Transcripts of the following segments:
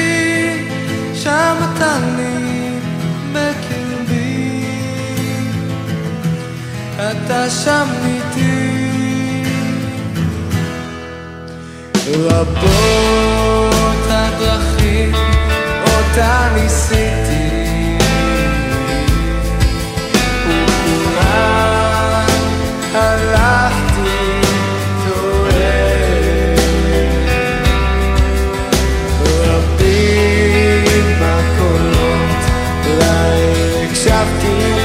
שם אתה לי בקרבי. אתה שם איתי. רבות הדרכים אותה ניסיתי, וכולן se.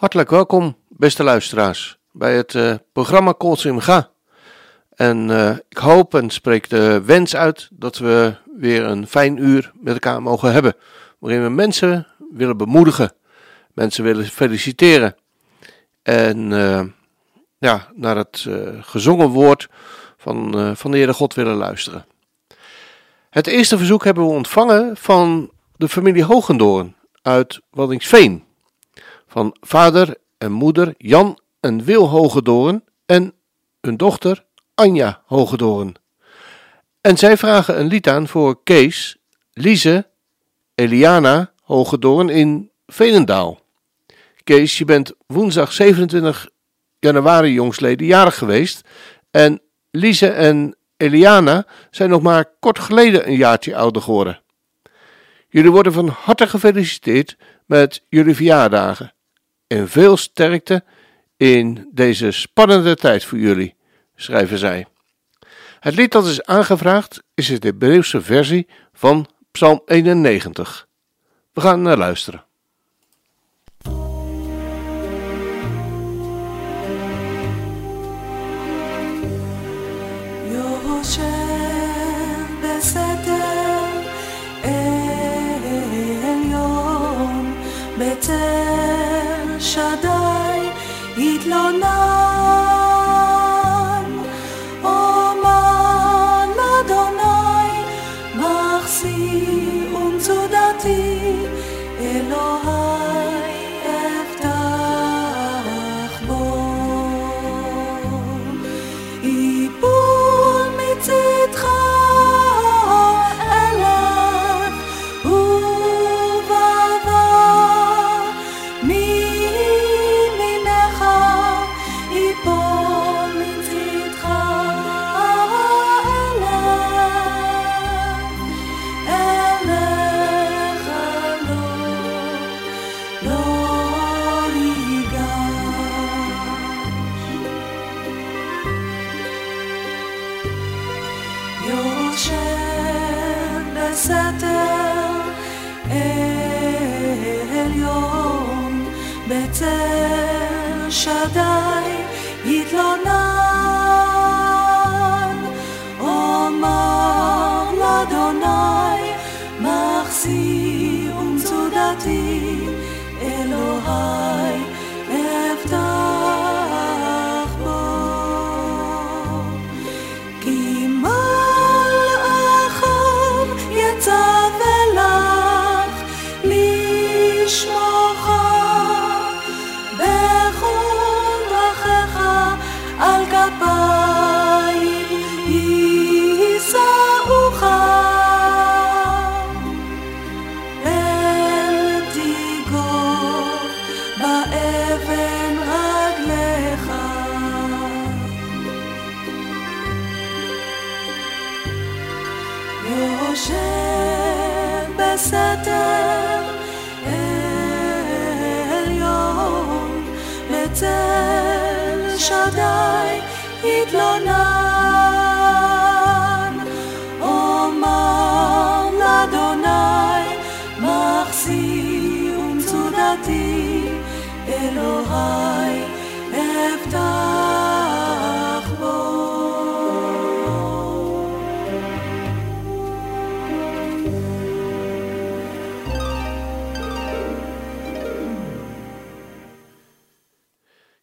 Hartelijk welkom, beste luisteraars, bij het eh, programma Kol Simcha. En eh, ik hoop en spreek de wens uit dat we weer een fijn uur met elkaar mogen hebben. Waarin we mensen willen bemoedigen, mensen willen feliciteren. En eh, ja, naar het gezongen woord van, van de Heere God willen luisteren. Het eerste verzoek hebben we ontvangen van de familie Hogendoorn uit Waddingsveen van vader en moeder Jan en Wil Hogedoorn en hun dochter Anja Hogedoorn. En zij vragen een lied aan voor Kees, Lise, Eliana Hogedoorn in Veenendaal. Kees, je bent woensdag 27 januari jongsleden jarig geweest en Lise en Eliana zijn nog maar kort geleden een jaartje ouder geworden. Jullie worden van harte gefeliciteerd met jullie verjaardagen en veel sterkte in deze spannende tijd voor jullie, schrijven zij. Het lied dat is aangevraagd is de Hebreeuwse versie van Psalm 91. We gaan naar luisteren.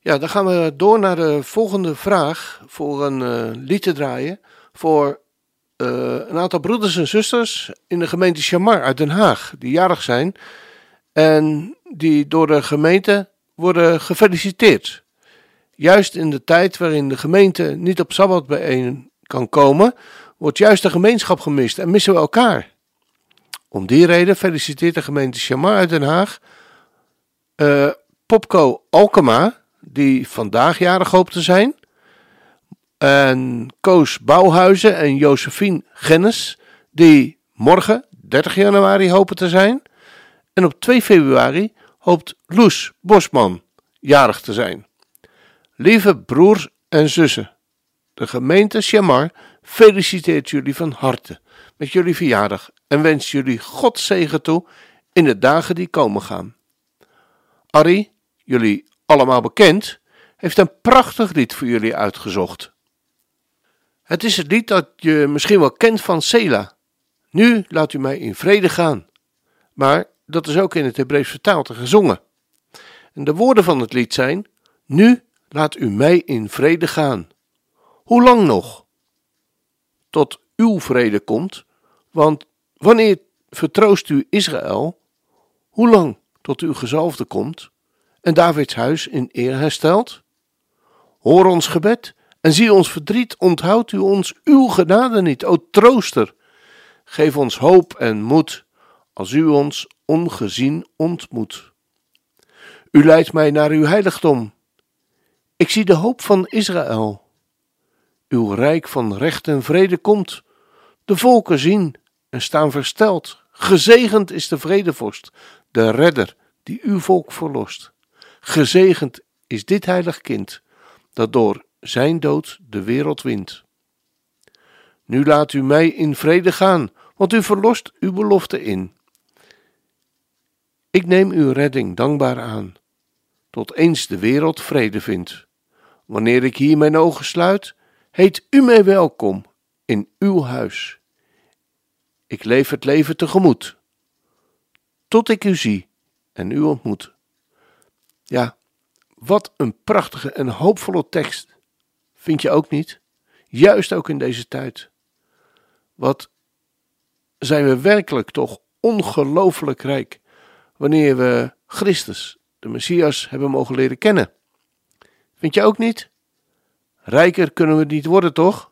Ja, dan gaan we door naar de volgende vraag voor een eh, lied te draaien voor eh, een aantal broeders en zusters in de gemeente Chamar uit Den Haag, die jarig zijn en die door de gemeente worden gefeliciteerd. Juist in de tijd waarin de gemeente niet op Sabbat bijeen kan komen, wordt juist de gemeenschap gemist en missen we elkaar. Om die reden feliciteert de gemeente Chamar uit Den Haag eh, Popco Alkema, die vandaag jarig hoopt te zijn. En Koos Bouwhuizen en Josephine Gennis, die morgen, 30 januari, hopen te zijn. En op 2 februari hoopt Loes Bosman jarig te zijn. Lieve broers en zussen, de gemeente Chamar feliciteert jullie van harte met jullie verjaardag en wens jullie God zegen toe in de dagen die komen gaan. Arrie, jullie allemaal bekend, heeft een prachtig lied voor jullie uitgezocht. Het is het lied dat je misschien wel kent van Sela. Nu laat u mij in vrede gaan. Maar dat is ook in het Hebreeuws vertaald en gezongen. En de woorden van het lied zijn: Nu laat u mij in vrede gaan. Hoe lang nog? Tot uw vrede komt, want wanneer vertroost u Israël? Hoe lang tot uw gezalfde komt en Davids huis in eer herstelt? Hoor ons gebed en zie ons verdriet, onthoudt u ons uw genade niet, o trooster. Geef ons hoop en moed, als u ons ongezien ontmoet. U leidt mij naar uw heiligdom. Ik zie de hoop van Israël. Uw rijk van recht en vrede komt. De volken zien en staan versteld. Gezegend is de vredevorst, de redder die uw volk verlost. Gezegend is dit heilig kind, dat door zijn dood de wereld wint. Nu laat u mij in vrede gaan, want u verlost uw belofte in. Ik neem uw redding dankbaar aan, tot eens de wereld vrede vindt. Wanneer ik hier mijn ogen sluit, heet u mij welkom in uw huis. Ik leef het leven tegemoet, tot ik u zie en u ontmoet. Ja, wat een prachtige en hoopvolle tekst. Vind je ook niet? Juist ook in deze tijd. Wat zijn we werkelijk toch ongelooflijk rijk wanneer we Christus, de Messias, hebben mogen leren kennen. Vind je ook niet? Rijker kunnen we niet worden, toch?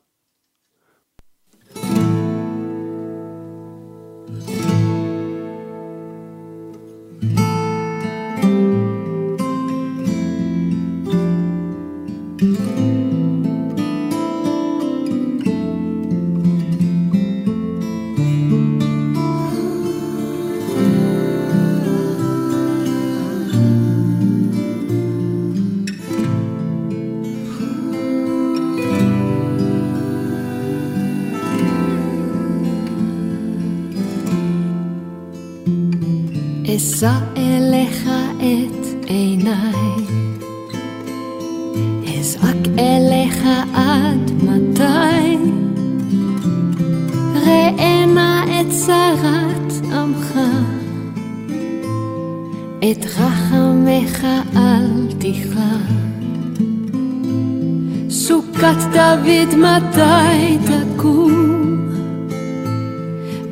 דוד מתי תקום?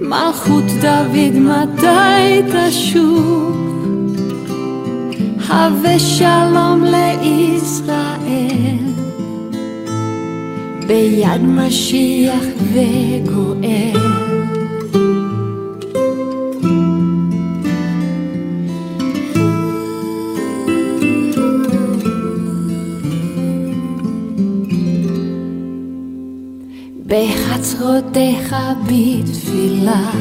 מלכות דוד מתי תשוב? הווה שלום לישראל, ביד משיח וגואל. בחצרותיך בתפילה.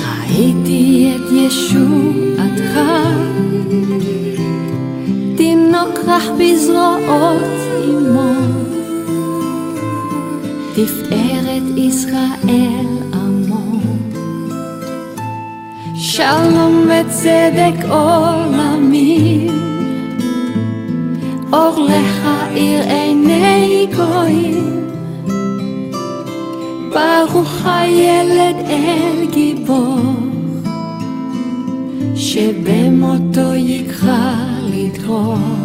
ראיתי את ישועתך תינוק רך בזרועות אמו. תפארת ישראל עמו שלום וצדק עולמים אור לך עיר עיני גויים ברוך הילד אל גיבור שבמותו יקרא לדרור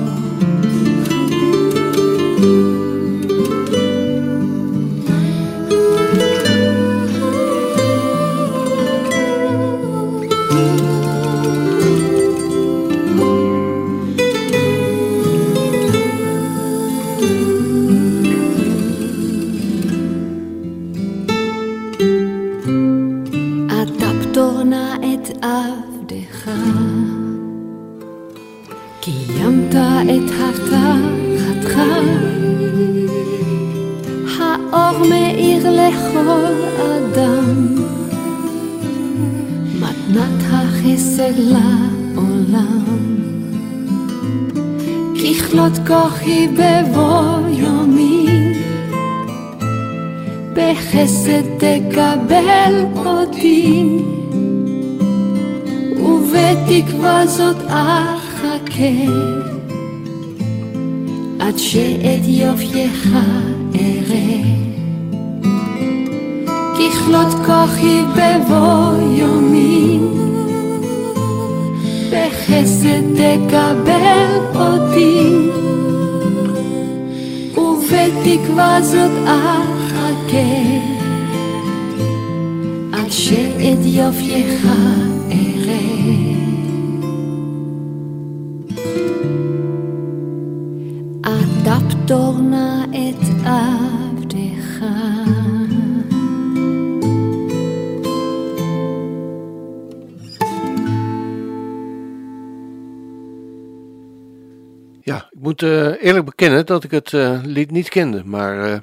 לעולם. ככלות כוחי בבוא יומי בחסד תקבל אותי, ובתקווה זאת אחכה, עד שאת יופייך אראה. ככלות כוחי בבוא יומי, בחסד תקבל אותי, ובתקווה זאת אחכה. עד שאת יופייך אראה. אתה פטור נא את עבדך. Moet eh, eerlijk bekennen dat ik het eh, lied niet kende, maar eh,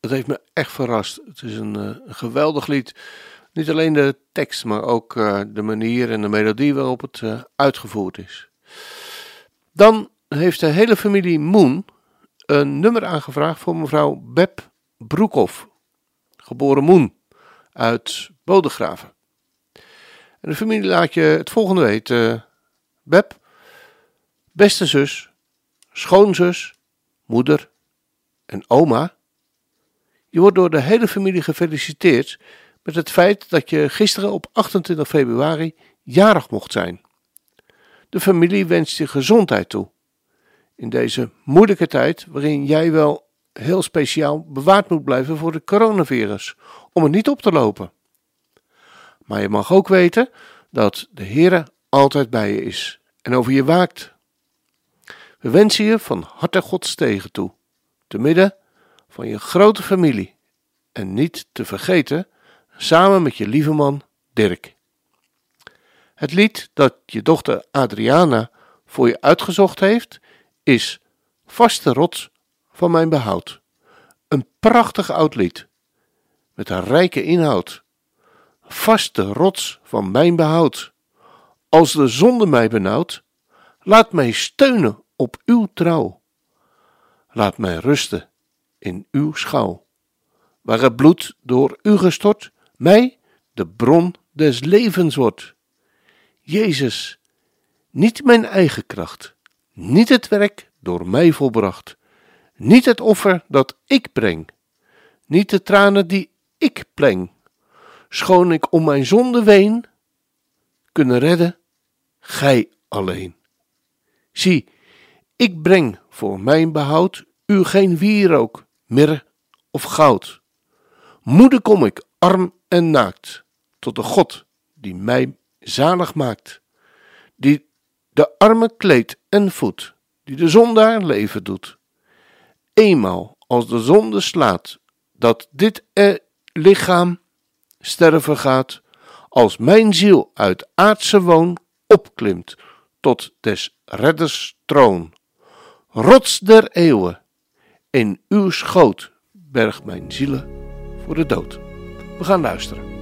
het heeft me echt verrast. Het is een, geweldig lied. Niet alleen de tekst, maar ook de manier en de melodie waarop het uitgevoerd is. Dan heeft de hele familie Moon een nummer aangevraagd voor mevrouw Beb Broekhoff, geboren Moon, uit Bodegraven. En de familie laat je het volgende weten. Beb, beste zus, schoonzus, moeder en oma. Je wordt door de hele familie gefeliciteerd met het feit dat je gisteren op 28 februari jarig mocht zijn. De familie wenst je gezondheid toe. In deze moeilijke tijd, waarin jij wel heel speciaal bewaard moet blijven voor het coronavirus, om het niet op te lopen. Maar je mag ook weten dat de Heere altijd bij je is en over je waakt. We wensen je van harte Gods tegen toe, te midden van je grote familie en niet te vergeten, samen met je lieve man Dirk. Het lied dat je dochter Adriana voor je uitgezocht heeft, is Vaste rots van mijn behoud. Een prachtig oud lied, met een rijke inhoud. Vaste rots van mijn behoud. Als de zonde mij benauwt, laat mij steunen op uw trouw. Laat mij rusten in uw schouw, waar het bloed door u gestort mij de bron des levens wordt. Jezus, niet mijn eigen kracht, niet het werk door mij volbracht, niet het offer dat ik breng, niet de tranen die ik pleng, schoon ik om mijn zonde ween, kunnen redden, gij alleen. Zie, ik breng voor mijn behoud u geen wierook, mirre of goud. Moede kom ik, arm en naakt, tot de God die mij zalig maakt, die de arme kleedt en voedt, die de zondaar leven doet. Eenmaal als de zonde slaat, dat dit er lichaam sterven gaat, als mijn ziel uit aardse woon opklimt tot des redders troon. Rots der eeuwen, in uw schoot berg mijn zielen voor de dood. We gaan luisteren.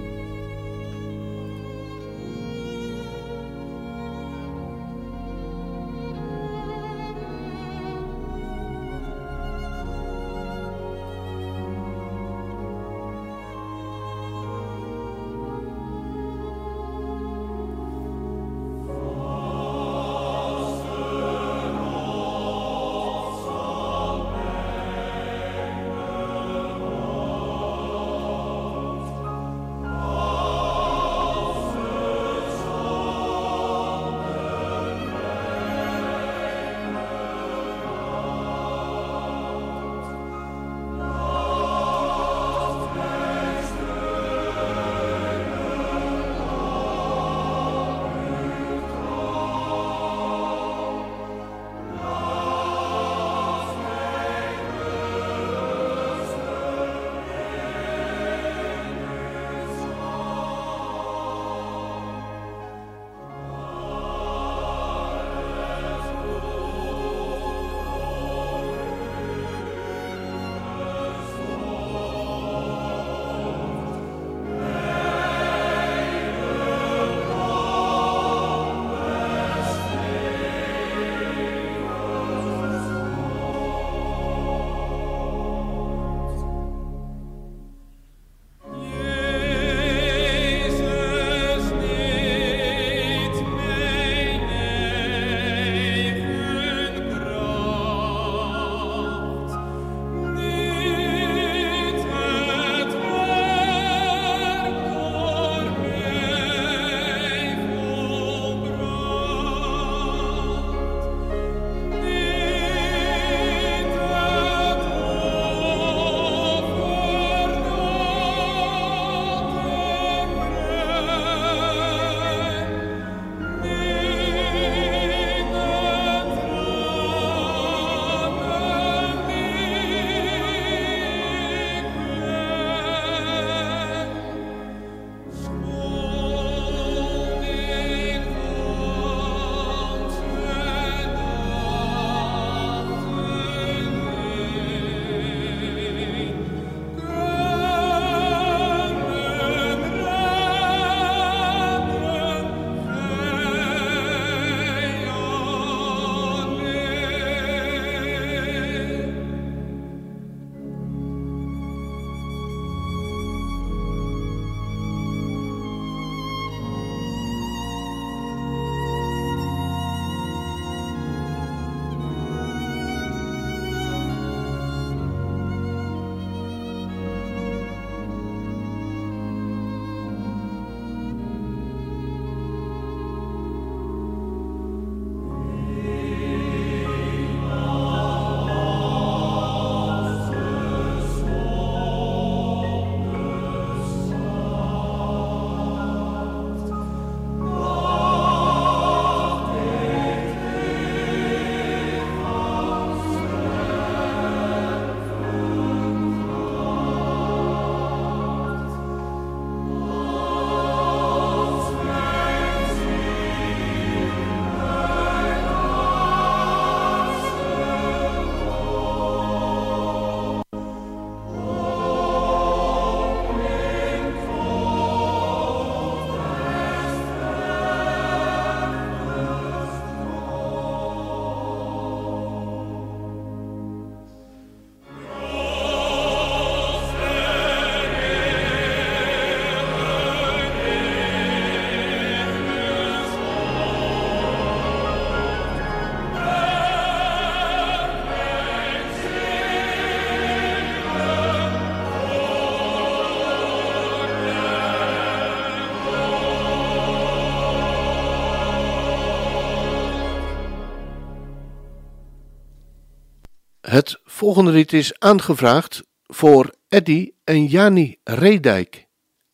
Volgende lied is aangevraagd voor Eddy en Jani Redijk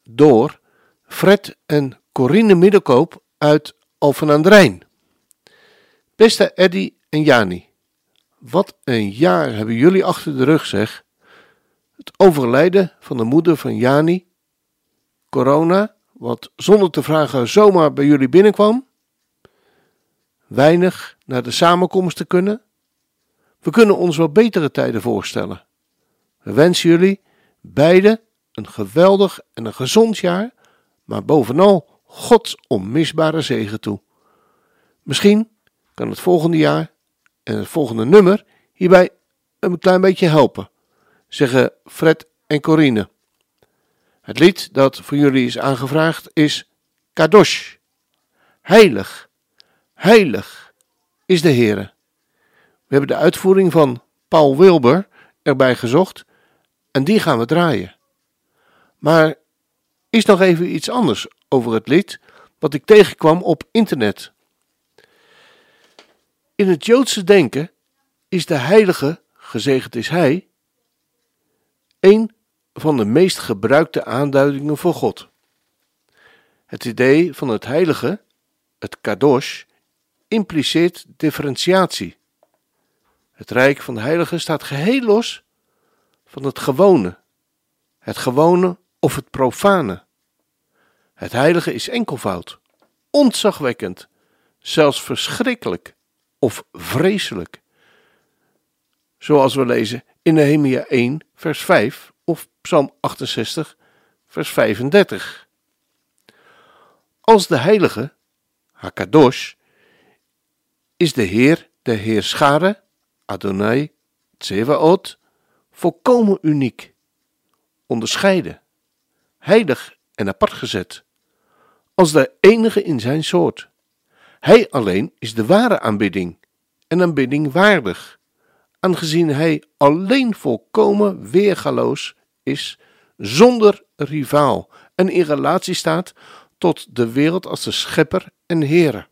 door Fred en Corine Middelkoop uit Alphen aan de Rijn. Beste Eddy en Jani, wat een jaar hebben jullie achter de rug zeg. Het overlijden van de moeder van Jani, corona, wat zonder te vragen zomaar bij jullie binnenkwam, weinig naar de samenkomsten kunnen. We kunnen ons wel betere tijden voorstellen. We wensen jullie beiden een geweldig en een gezond jaar, maar bovenal Gods onmisbare zegen toe. Misschien kan het volgende jaar en het volgende nummer hierbij een klein beetje helpen, zeggen Fred en Corine. Het lied dat voor jullie is aangevraagd is Kadosh. Heilig, heilig is de Heere. We hebben de uitvoering van Paul Wilber erbij gezocht en die gaan we draaien. Maar is nog even iets anders over het lied wat ik tegenkwam op internet. In het Joodse denken is de heilige, gezegend is hij, een van de meest gebruikte aanduidingen voor God. Het idee van het heilige, het kadosh, impliceert differentiatie. Het rijk van de heilige staat geheel los van het gewone, het gewone of het profane. Het heilige is enkelvoud, ontzagwekkend, zelfs verschrikkelijk of vreselijk. Zoals we lezen in Nehemia 1, vers 5 of Psalm 68, vers 35. Als de heilige, Hakadosh, is de Heer, de Heerschade, Adonai, Tsevaot, volkomen uniek, onderscheiden, heilig en apart gezet, als de enige in zijn soort. Hij alleen is de ware aanbidding en aanbidding waardig, aangezien hij alleen volkomen weergaloos is, zonder rivaal en in relatie staat tot de wereld als de schepper en Heere.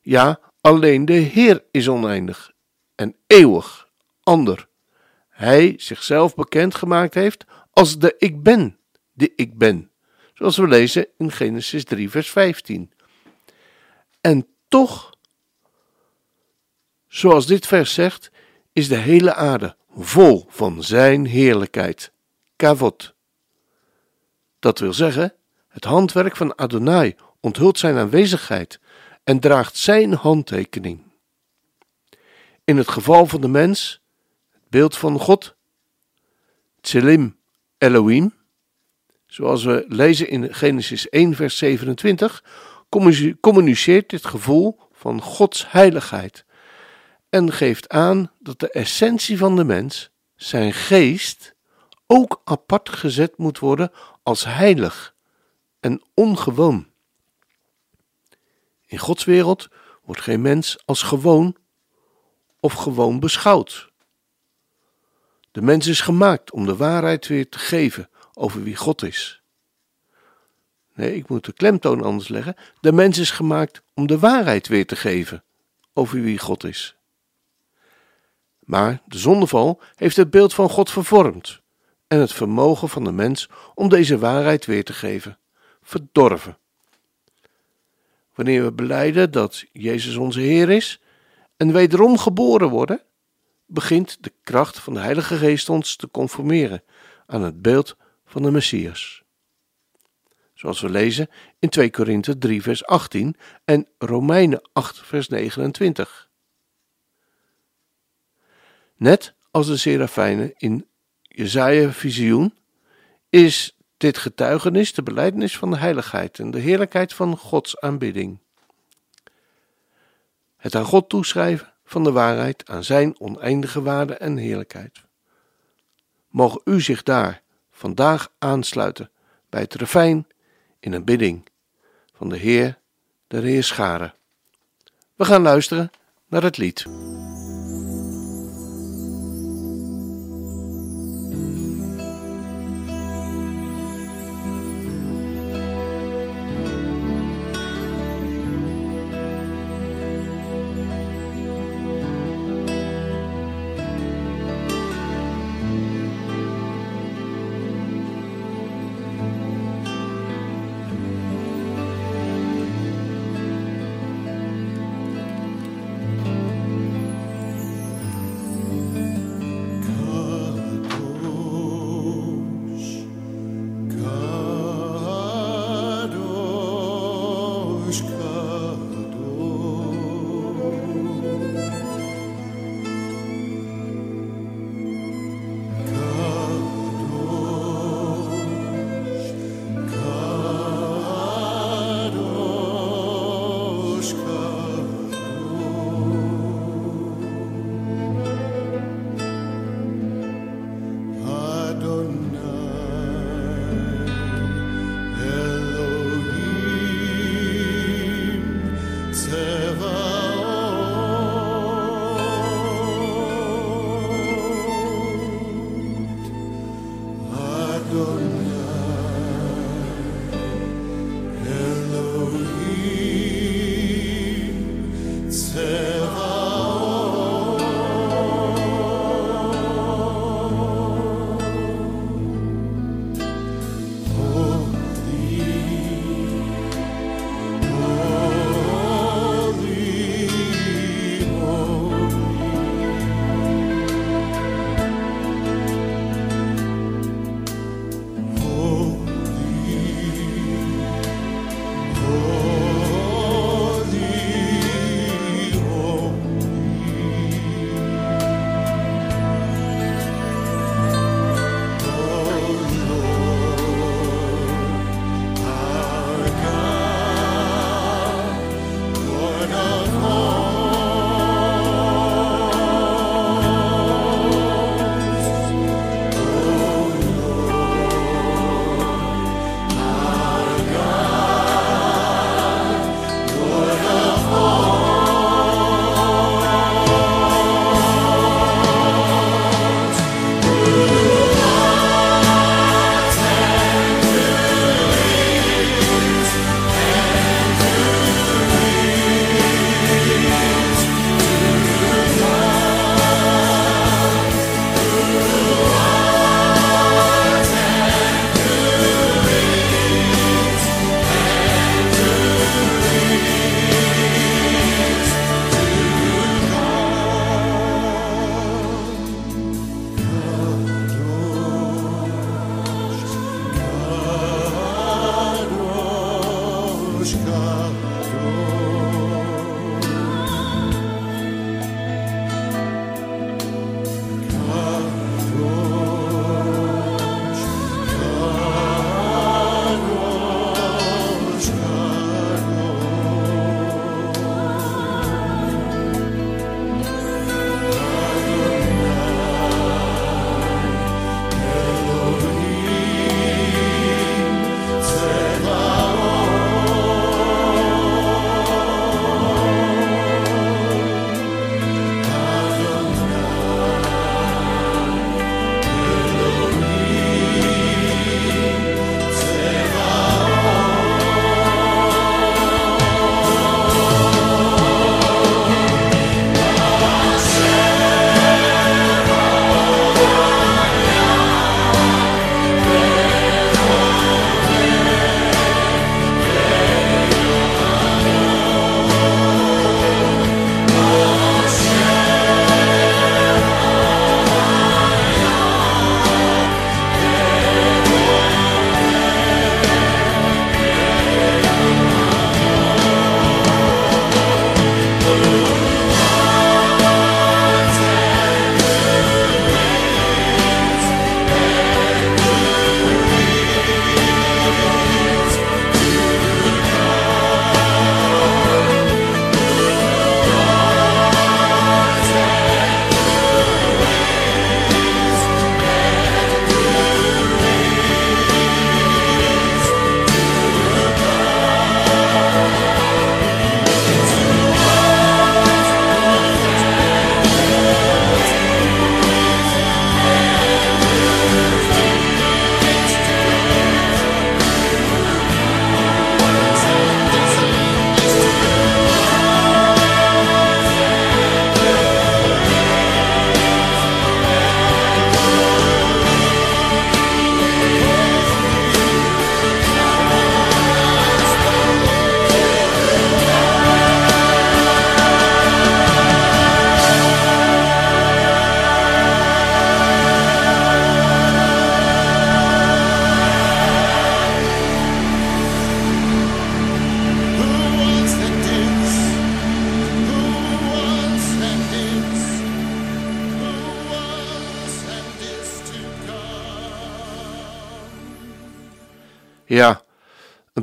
Ja, alleen de Heer is oneindig en eeuwig ander. Hij zichzelf bekend gemaakt heeft als de Ik Ben, de Ik Ben, zoals we lezen in Genesis 3, vers 15. En toch, zoals dit vers zegt, is de hele aarde vol van zijn heerlijkheid. Kavot. Dat wil zeggen, het handwerk van Adonai onthult zijn aanwezigheid en draagt zijn handtekening. In het geval van de mens, het beeld van God, Tselim Elohim, zoals we lezen in Genesis 1, vers 27, communiceert dit gevoel van Gods heiligheid en geeft aan dat de essentie van de mens, zijn geest, ook apart gezet moet worden als heilig en ongewoon. In Gods wereld wordt geen mens als gewoon of gewoon beschouwd. De mens is gemaakt om de waarheid weer te geven over wie God is. Nee, ik moet de klemtoon anders leggen. De mens is gemaakt om de waarheid weer te geven over wie God is. Maar de zondeval heeft het beeld van God vervormd en het vermogen van de mens om deze waarheid weer te geven verdorven. Wanneer we beleiden dat Jezus onze Heer is en wederom geboren worden, begint de kracht van de Heilige Geest ons te conformeren aan het beeld van de Messias. Zoals we lezen in 2 Korinthe 3 vers 18 en Romeinen 8 vers 29. Net als de serafijnen in Jezaja visioen is dit getuigenis de belijdenis van de heiligheid en de heerlijkheid van Gods aanbidding. Het aan God toeschrijven van de waarheid aan zijn oneindige waarde en heerlijkheid. Mogen u zich daar vandaag aansluiten bij het refijn in een bidding van de Heer der Heerscharen. We gaan luisteren naar het lied.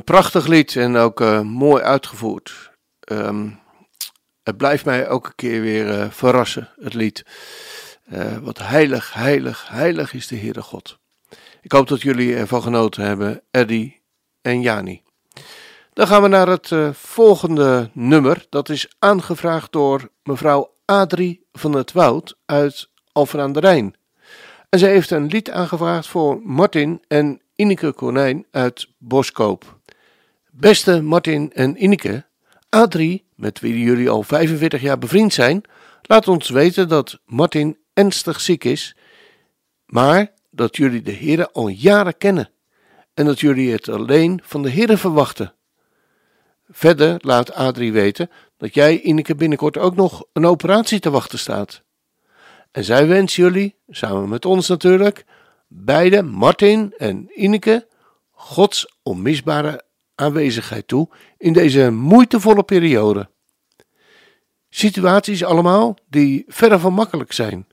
Prachtig lied en ook uh, mooi uitgevoerd. Um, het blijft mij elke keer weer uh, verrassen, het lied. Uh, wat heilig, heilig, heilig is de Heere God. Ik hoop dat jullie ervan genoten hebben, Eddie en Jani. Dan gaan we naar het volgende nummer. Dat is aangevraagd door mevrouw Adrie van het Woud uit Alphen aan de Rijn. En zij heeft een lied aangevraagd voor Martin en Ineke Konijn uit Boskoop. Beste Martin en Ineke, Adrie, met wie jullie al 45 jaar bevriend zijn, laat ons weten dat Martin ernstig ziek is, maar dat jullie de Heere al jaren kennen en dat jullie het alleen van de Heere verwachten. Verder laat Adrie weten dat jij, Ineke, binnenkort ook nog een operatie te wachten staat. En zij wens jullie, samen met ons natuurlijk, beide, Martin en Ineke, Gods onmisbare aanwezigheid toe in deze moeitevolle periode. Situaties allemaal die verre van makkelijk zijn.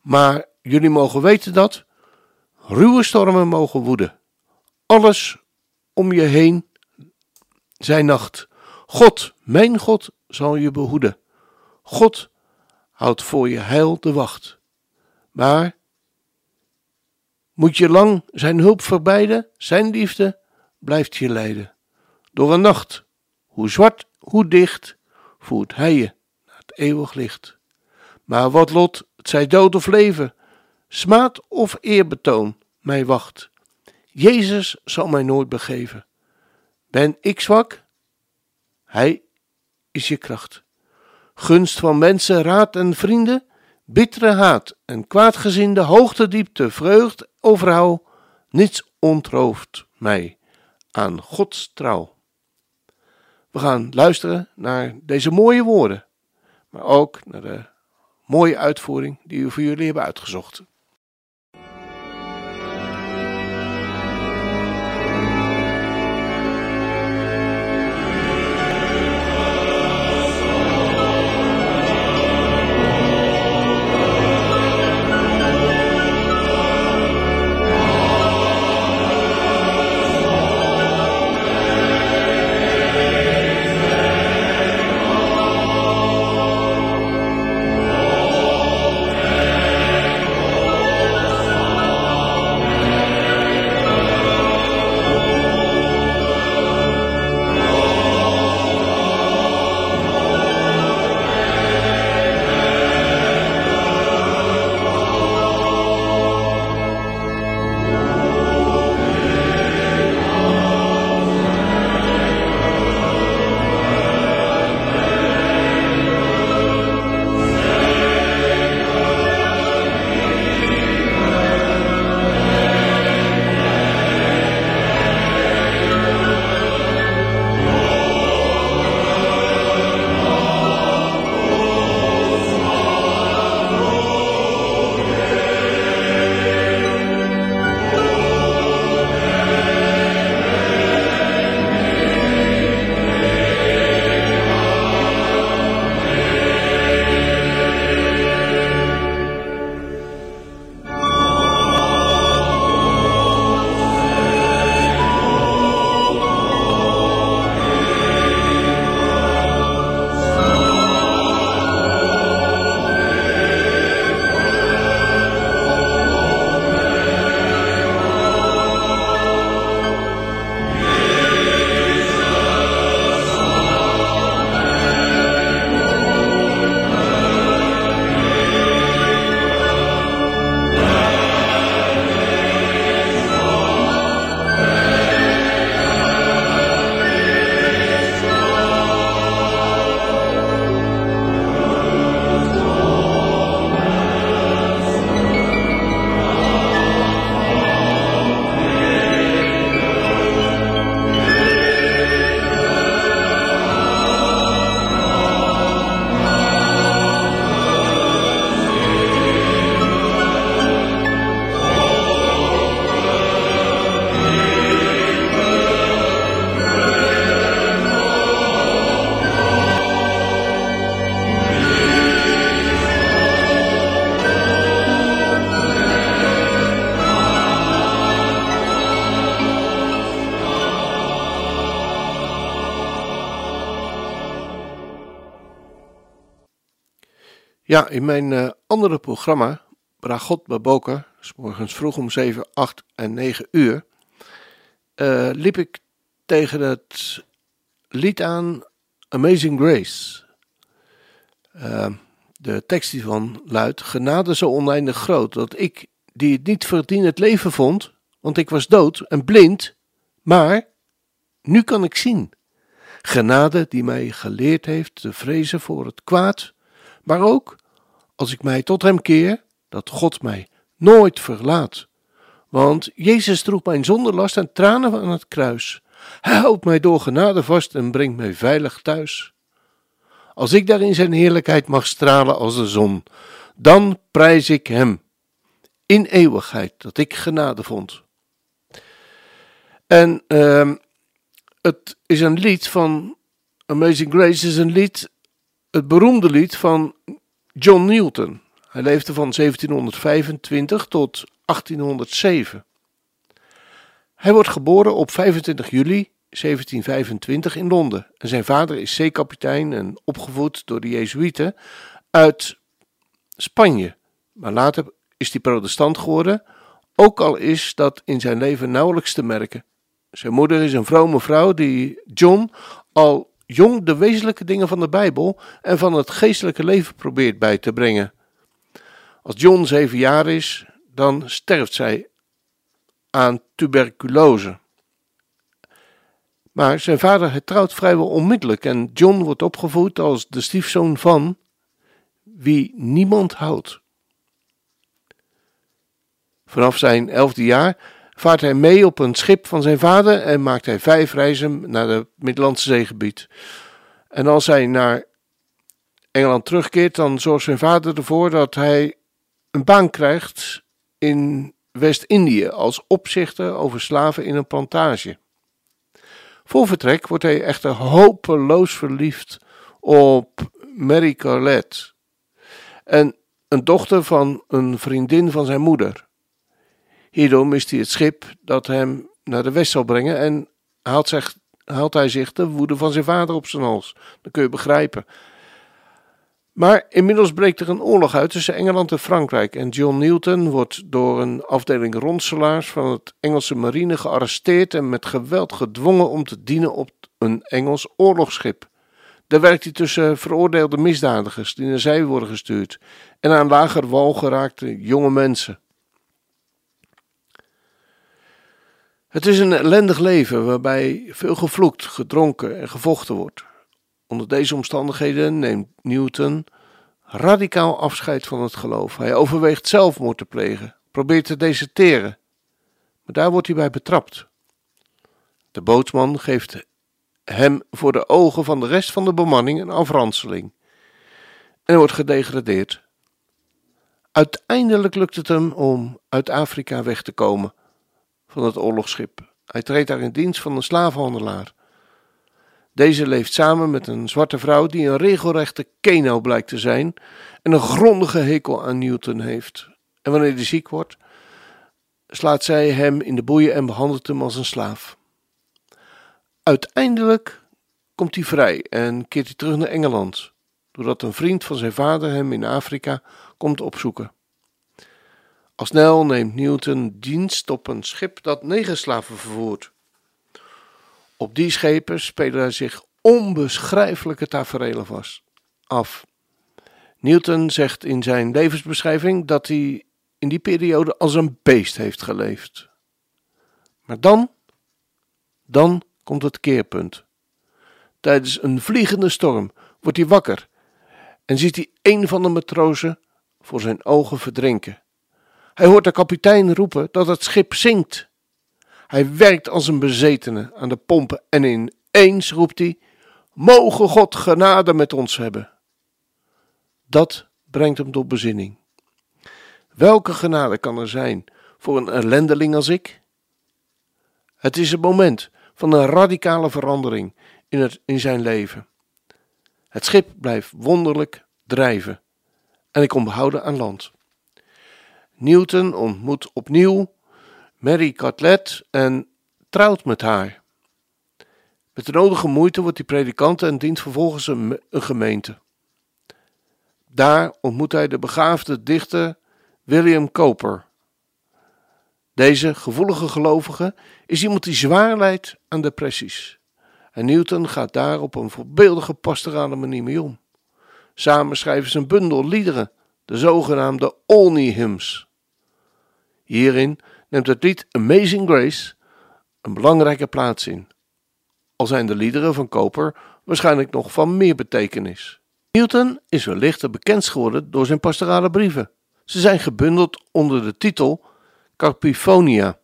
Maar jullie mogen weten dat ruwe stormen mogen woeden. Alles om je heen zijn nacht. God, mijn God, zal je behoeden. God houdt voor je heil de wacht. Maar moet je lang zijn hulp verbijden, zijn liefde blijft je leiden. Door een nacht, hoe zwart, hoe dicht, voert hij je naar het eeuwig licht. Maar wat lot, het zij dood of leven, smaad of eerbetoon, mij wacht. Jezus zal mij nooit begeven. Ben ik zwak? Hij is je kracht. Gunst van mensen, raad en vrienden, bittere haat en kwaadgezinde hoogte, diepte, vreugd, overhou, niets ontrooft mij aan Gods trouw. We gaan luisteren naar deze mooie woorden, maar ook naar de mooie uitvoering die we voor jullie hebben uitgezocht. Ja, in mijn eh, andere programma, Bragot Baboker, s morgens vroeg om 7, 8 en 9 uur, eh, liep ik tegen het lied aan Amazing Grace. Eh, de tekst hiervan luidt: Genade zo oneindig groot dat ik, die het niet verdien, het leven vond, want ik was dood en blind, maar nu kan ik zien. Genade die mij geleerd heeft te vrezen voor het kwaad, maar ook, als ik mij tot hem keer, dat God mij nooit verlaat. Want Jezus droeg mijn zonderlast en tranen aan het kruis. Hij houdt mij door genade vast en brengt mij veilig thuis. Als ik daar in zijn heerlijkheid mag stralen als de zon, dan prijs ik hem in eeuwigheid dat ik genade vond. En uh, het is een lied van Amazing Grace, is een lied, het beroemde lied van John Newton. Hij leefde van 1725 tot 1807. Hij wordt geboren op 25 juli 1725 in Londen. En zijn vader is zeekapitein en opgevoed door de Jezuïeten uit Spanje. Maar later is hij protestant geworden, ook al is dat in zijn leven nauwelijks te merken. Zijn moeder is een vrome vrouw die John al jong de wezenlijke dingen van de Bijbel en van het geestelijke leven probeert bij te brengen. Als John zeven jaar is, dan sterft zij aan tuberculose. Maar zijn vader hertrouwt vrijwel onmiddellijk en John wordt opgevoed als de stiefzoon van wie niemand houdt. Vanaf zijn elfde jaar vaart hij mee op een schip van zijn vader en maakt hij vijf reizen naar het Middellandse zeegebied. En als hij naar Engeland terugkeert, dan zorgt zijn vader ervoor dat hij een baan krijgt in West-Indië als opzichter over slaven in een plantage. Voor vertrek wordt hij echter hopeloos verliefd op Mary Colette, en een dochter van een vriendin van zijn moeder. Hierdoor mist hij het schip dat hem naar de west zal brengen en haalt, zich, haalt hij zich de woede van zijn vader op zijn hals. Dat kun je begrijpen. Maar inmiddels breekt er een oorlog uit tussen Engeland en Frankrijk en John Newton wordt door een afdeling ronselaars van het Engelse marine gearresteerd en met geweld gedwongen om te dienen op een Engels oorlogsschip. Daar werkt hij tussen veroordeelde misdadigers die naar zee worden gestuurd en aan lager wal geraakte jonge mensen. Het is een ellendig leven waarbij veel gevloekt, gedronken en gevochten wordt. Onder deze omstandigheden neemt Newton radicaal afscheid van het geloof. Hij overweegt zelfmoord te plegen, probeert te deserteren, maar daar wordt hij bij betrapt. De bootsman geeft hem voor de ogen van de rest van de bemanning een afranseling en wordt gedegradeerd. Uiteindelijk lukt het hem om uit Afrika weg te komen van het oorlogsschip. Hij treedt daar in dienst van een slavenhandelaar. Deze leeft samen met een zwarte vrouw die een regelrechte keno blijkt te zijn en een grondige hekel aan Newton heeft. En wanneer hij ziek wordt, slaat zij hem in de boeien en behandelt hem als een slaaf. Uiteindelijk komt hij vrij en keert hij terug naar Engeland, doordat een vriend van zijn vader hem in Afrika komt opzoeken. Al snel neemt Newton dienst op een schip dat negen slaven vervoert. Op die schepen spelen zich onbeschrijfelijke tafereelen vast af. Newton zegt in zijn levensbeschrijving dat hij in die periode als een beest heeft geleefd. Maar dan, dan komt het keerpunt. Tijdens een vliegende storm wordt hij wakker en ziet hij een van de matrozen voor zijn ogen verdrinken. Hij hoort de kapitein roepen dat het schip zinkt. Hij werkt als een bezetene aan de pompen en ineens roept hij: Mogen God genade met ons hebben. Dat brengt hem tot bezinning. Welke genade kan er zijn voor een ellendeling als ik? Het is het moment van een radicale verandering in, het, in zijn leven. Het schip blijft wonderlijk drijven en ik kom behouden aan land. Newton ontmoet opnieuw Mary Cartlet en trouwt met haar. Met de nodige moeite wordt hij predikant en dient vervolgens een, een gemeente. Daar ontmoet hij de begaafde dichter William Cowper. Deze gevoelige gelovige is iemand die zwaar lijdt aan depressies. En Newton gaat daar op een voorbeeldige pastorale manier mee om. Samen schrijven ze een bundel liederen, de zogenaamde Olney Hymns. Hierin neemt het lied Amazing Grace een belangrijke plaats in. Al zijn de liederen van Cowper waarschijnlijk nog van meer betekenis. Newton is wellicht het bekendst geworden door zijn pastorale brieven. Ze zijn gebundeld onder de titel Carpiphonia,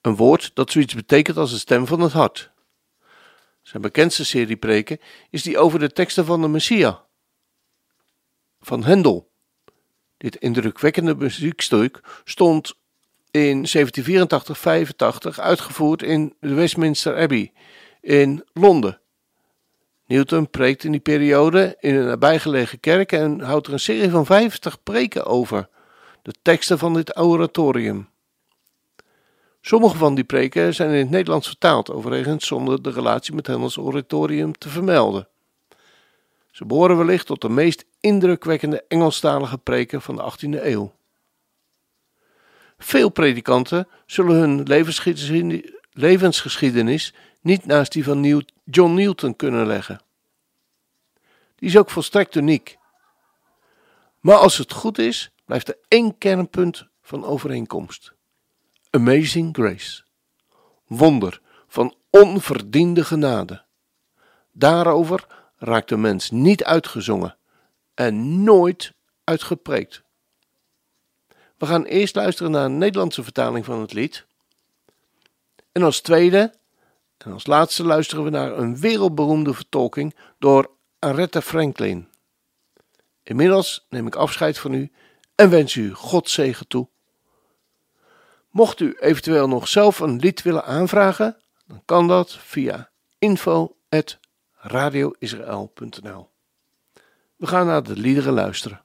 een woord dat zoiets betekent als de stem van het hart. Zijn bekendste serie preken is die over de teksten van de Messia van Hendel. Dit indrukwekkende muziekstuk stond in 1784-85 uitgevoerd in de Westminster Abbey in Londen. Newton preekt in die periode in een nabijgelegen kerk en houdt er een serie van 50 preken over, de teksten van dit oratorium. Sommige van die preken zijn in het Nederlands vertaald, overigens zonder de relatie met Hendels oratorium te vermelden. Ze behoren wellicht tot de meest indrukwekkende Engelstalige preken van de 18e eeuw. Veel predikanten zullen hun levensgeschiedenis niet naast die van John Newton kunnen leggen. Die is ook volstrekt uniek. Maar als het goed is, blijft er één kernpunt van overeenkomst. Amazing Grace. Wonder van onverdiende genade. Daarover raakt de mens niet uitgezongen en nooit uitgepreekt. We gaan eerst luisteren naar een Nederlandse vertaling van het lied. En als tweede en als laatste luisteren we naar een wereldberoemde vertolking door Aretha Franklin. Inmiddels neem ik afscheid van u en wens u God zegen toe. Mocht u eventueel nog zelf een lied willen aanvragen, dan kan dat via info@radioisrael.nl. We gaan naar de liederen luisteren.